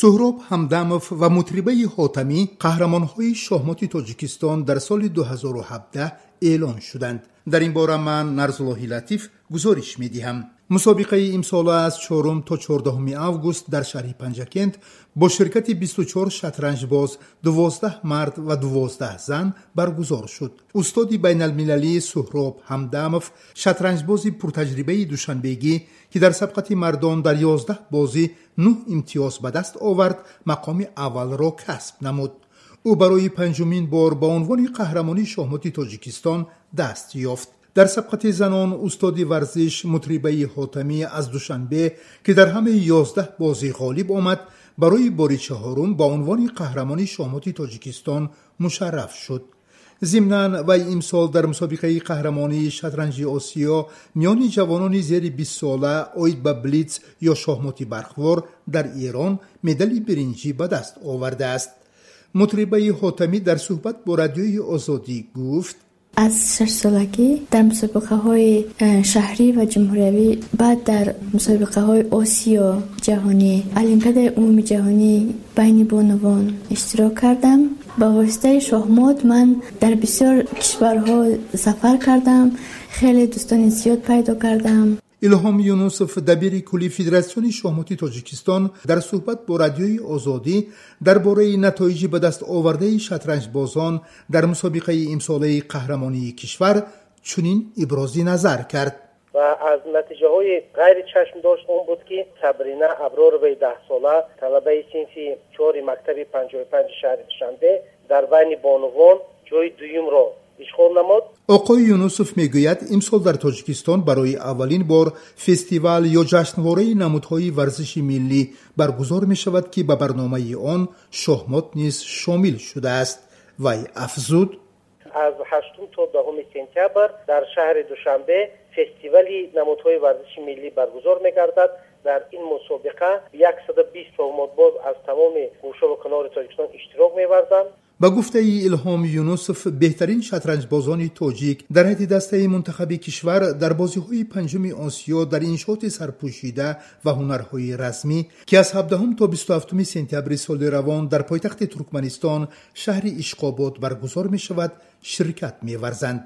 суҳроб ҳамдамов ва мутрибаи ҳотамӣ қаҳрамонҳои шоҳмоти тоҷикистон дар соли 2017 эълон шуданд. Дар ин бора ман нарзуллоҳи латиф гузориш медиҳам мусобиқаи имсола аз чорум то чордоҳуми август дар шаҳри панҷакент бо ширкати 24 шатранҷбоз 12 мард ва 12 зан баргузор шуд. Устоди байналмилалии суҳроб ҳамдамов шатранҷбози пуртаҷрибаи душанбегӣ ки дар сабқати мардон дар 11 бозӣ нӯҳ имтиёз ба даст овард мақоми аввалро касб намуд. Ӯ барои панҷумин бор ба унвони қаҳрамонии шоҳмоти тоҷикистон даст ёфт дар сабқати занон устоди варзиш мутрибаи ҳотамӣ аз душанбе ки дар ҳамаи ёздаҳ бозӣ ғолиб омад барои бори чаҳорум ба унвони қаҳрамони шоҳмоти тоҷикистон мушарраф шуд зимнан вай имсол дар мусобиқаи қаҳрамонии шатранҷи осиё миёни ҷавонони зери бистсола оид ба блиц ё шоҳмоти бархвор дар эрон медали биринҷӣ ба даст овардааст мутрибаи ҳотамӣ дар суҳбат бо радиои از شش سالگی در مسابقه های شهری و جمهوری بعد در مسابقه های آسیا جهانی المپیاد عمومی جهانی بین بانوان اشتراک کردم. با واسطه شاهمات من در بسیار کشورها سفر کردم. خیلی دوستان زیاد پیدا کردم. Илҳом юнусов дабири кулли федератсиони шоҳмоти тоҷикистон дар суҳбат бо радиои озодӣ дар бораи натоиҷи ба даст овардаи шатранҷбозон дар мусобиқаи имсолаи қаҳрамонии кишвар чунин ибрози назар кард. ва аз натиҷаҳои ғайри чашмдошт он буд ки сабрина абророваи даҳсола талабаи синфи чори мактаби панҷоҳи панҷи шаҳри душанбе дар байни бонувон ҷои дуюмро ишғол намуд? Оқои юнусов мегӯяд имсол дар тоҷикистон барои аввалин бор фестивал ё ҷашнвораи намудҳои варзиши миллӣ баргузор мешавад ки ба барномаи он шоҳмот низ шомил шудааст. Вай афзуд? Аз ҳаштум то даҳуми сентябр дар шаҳри душанбе фестивали намудҳои варзиши миллӣ баргузор мегардад. Дар ин мусобиқа яксаду бист шоҳмотбоз аз тамоми гӯшаву канори тоҷикистон иштирок меварзанд ба гуфтаи илҳом юнусов беҳтарин шатранҷбозони тоҷик дар ҳайти дастаи мунтахаби кишвар дар бозиҳои панҷуми осиё дар иншооти сарпӯшида ва ҳунарҳои размӣ ки аз 17 то 27 сентябри соли равон дар пойтахти туркманистон шаҳри ишқобод баргузор мешавад ширкат меварзанд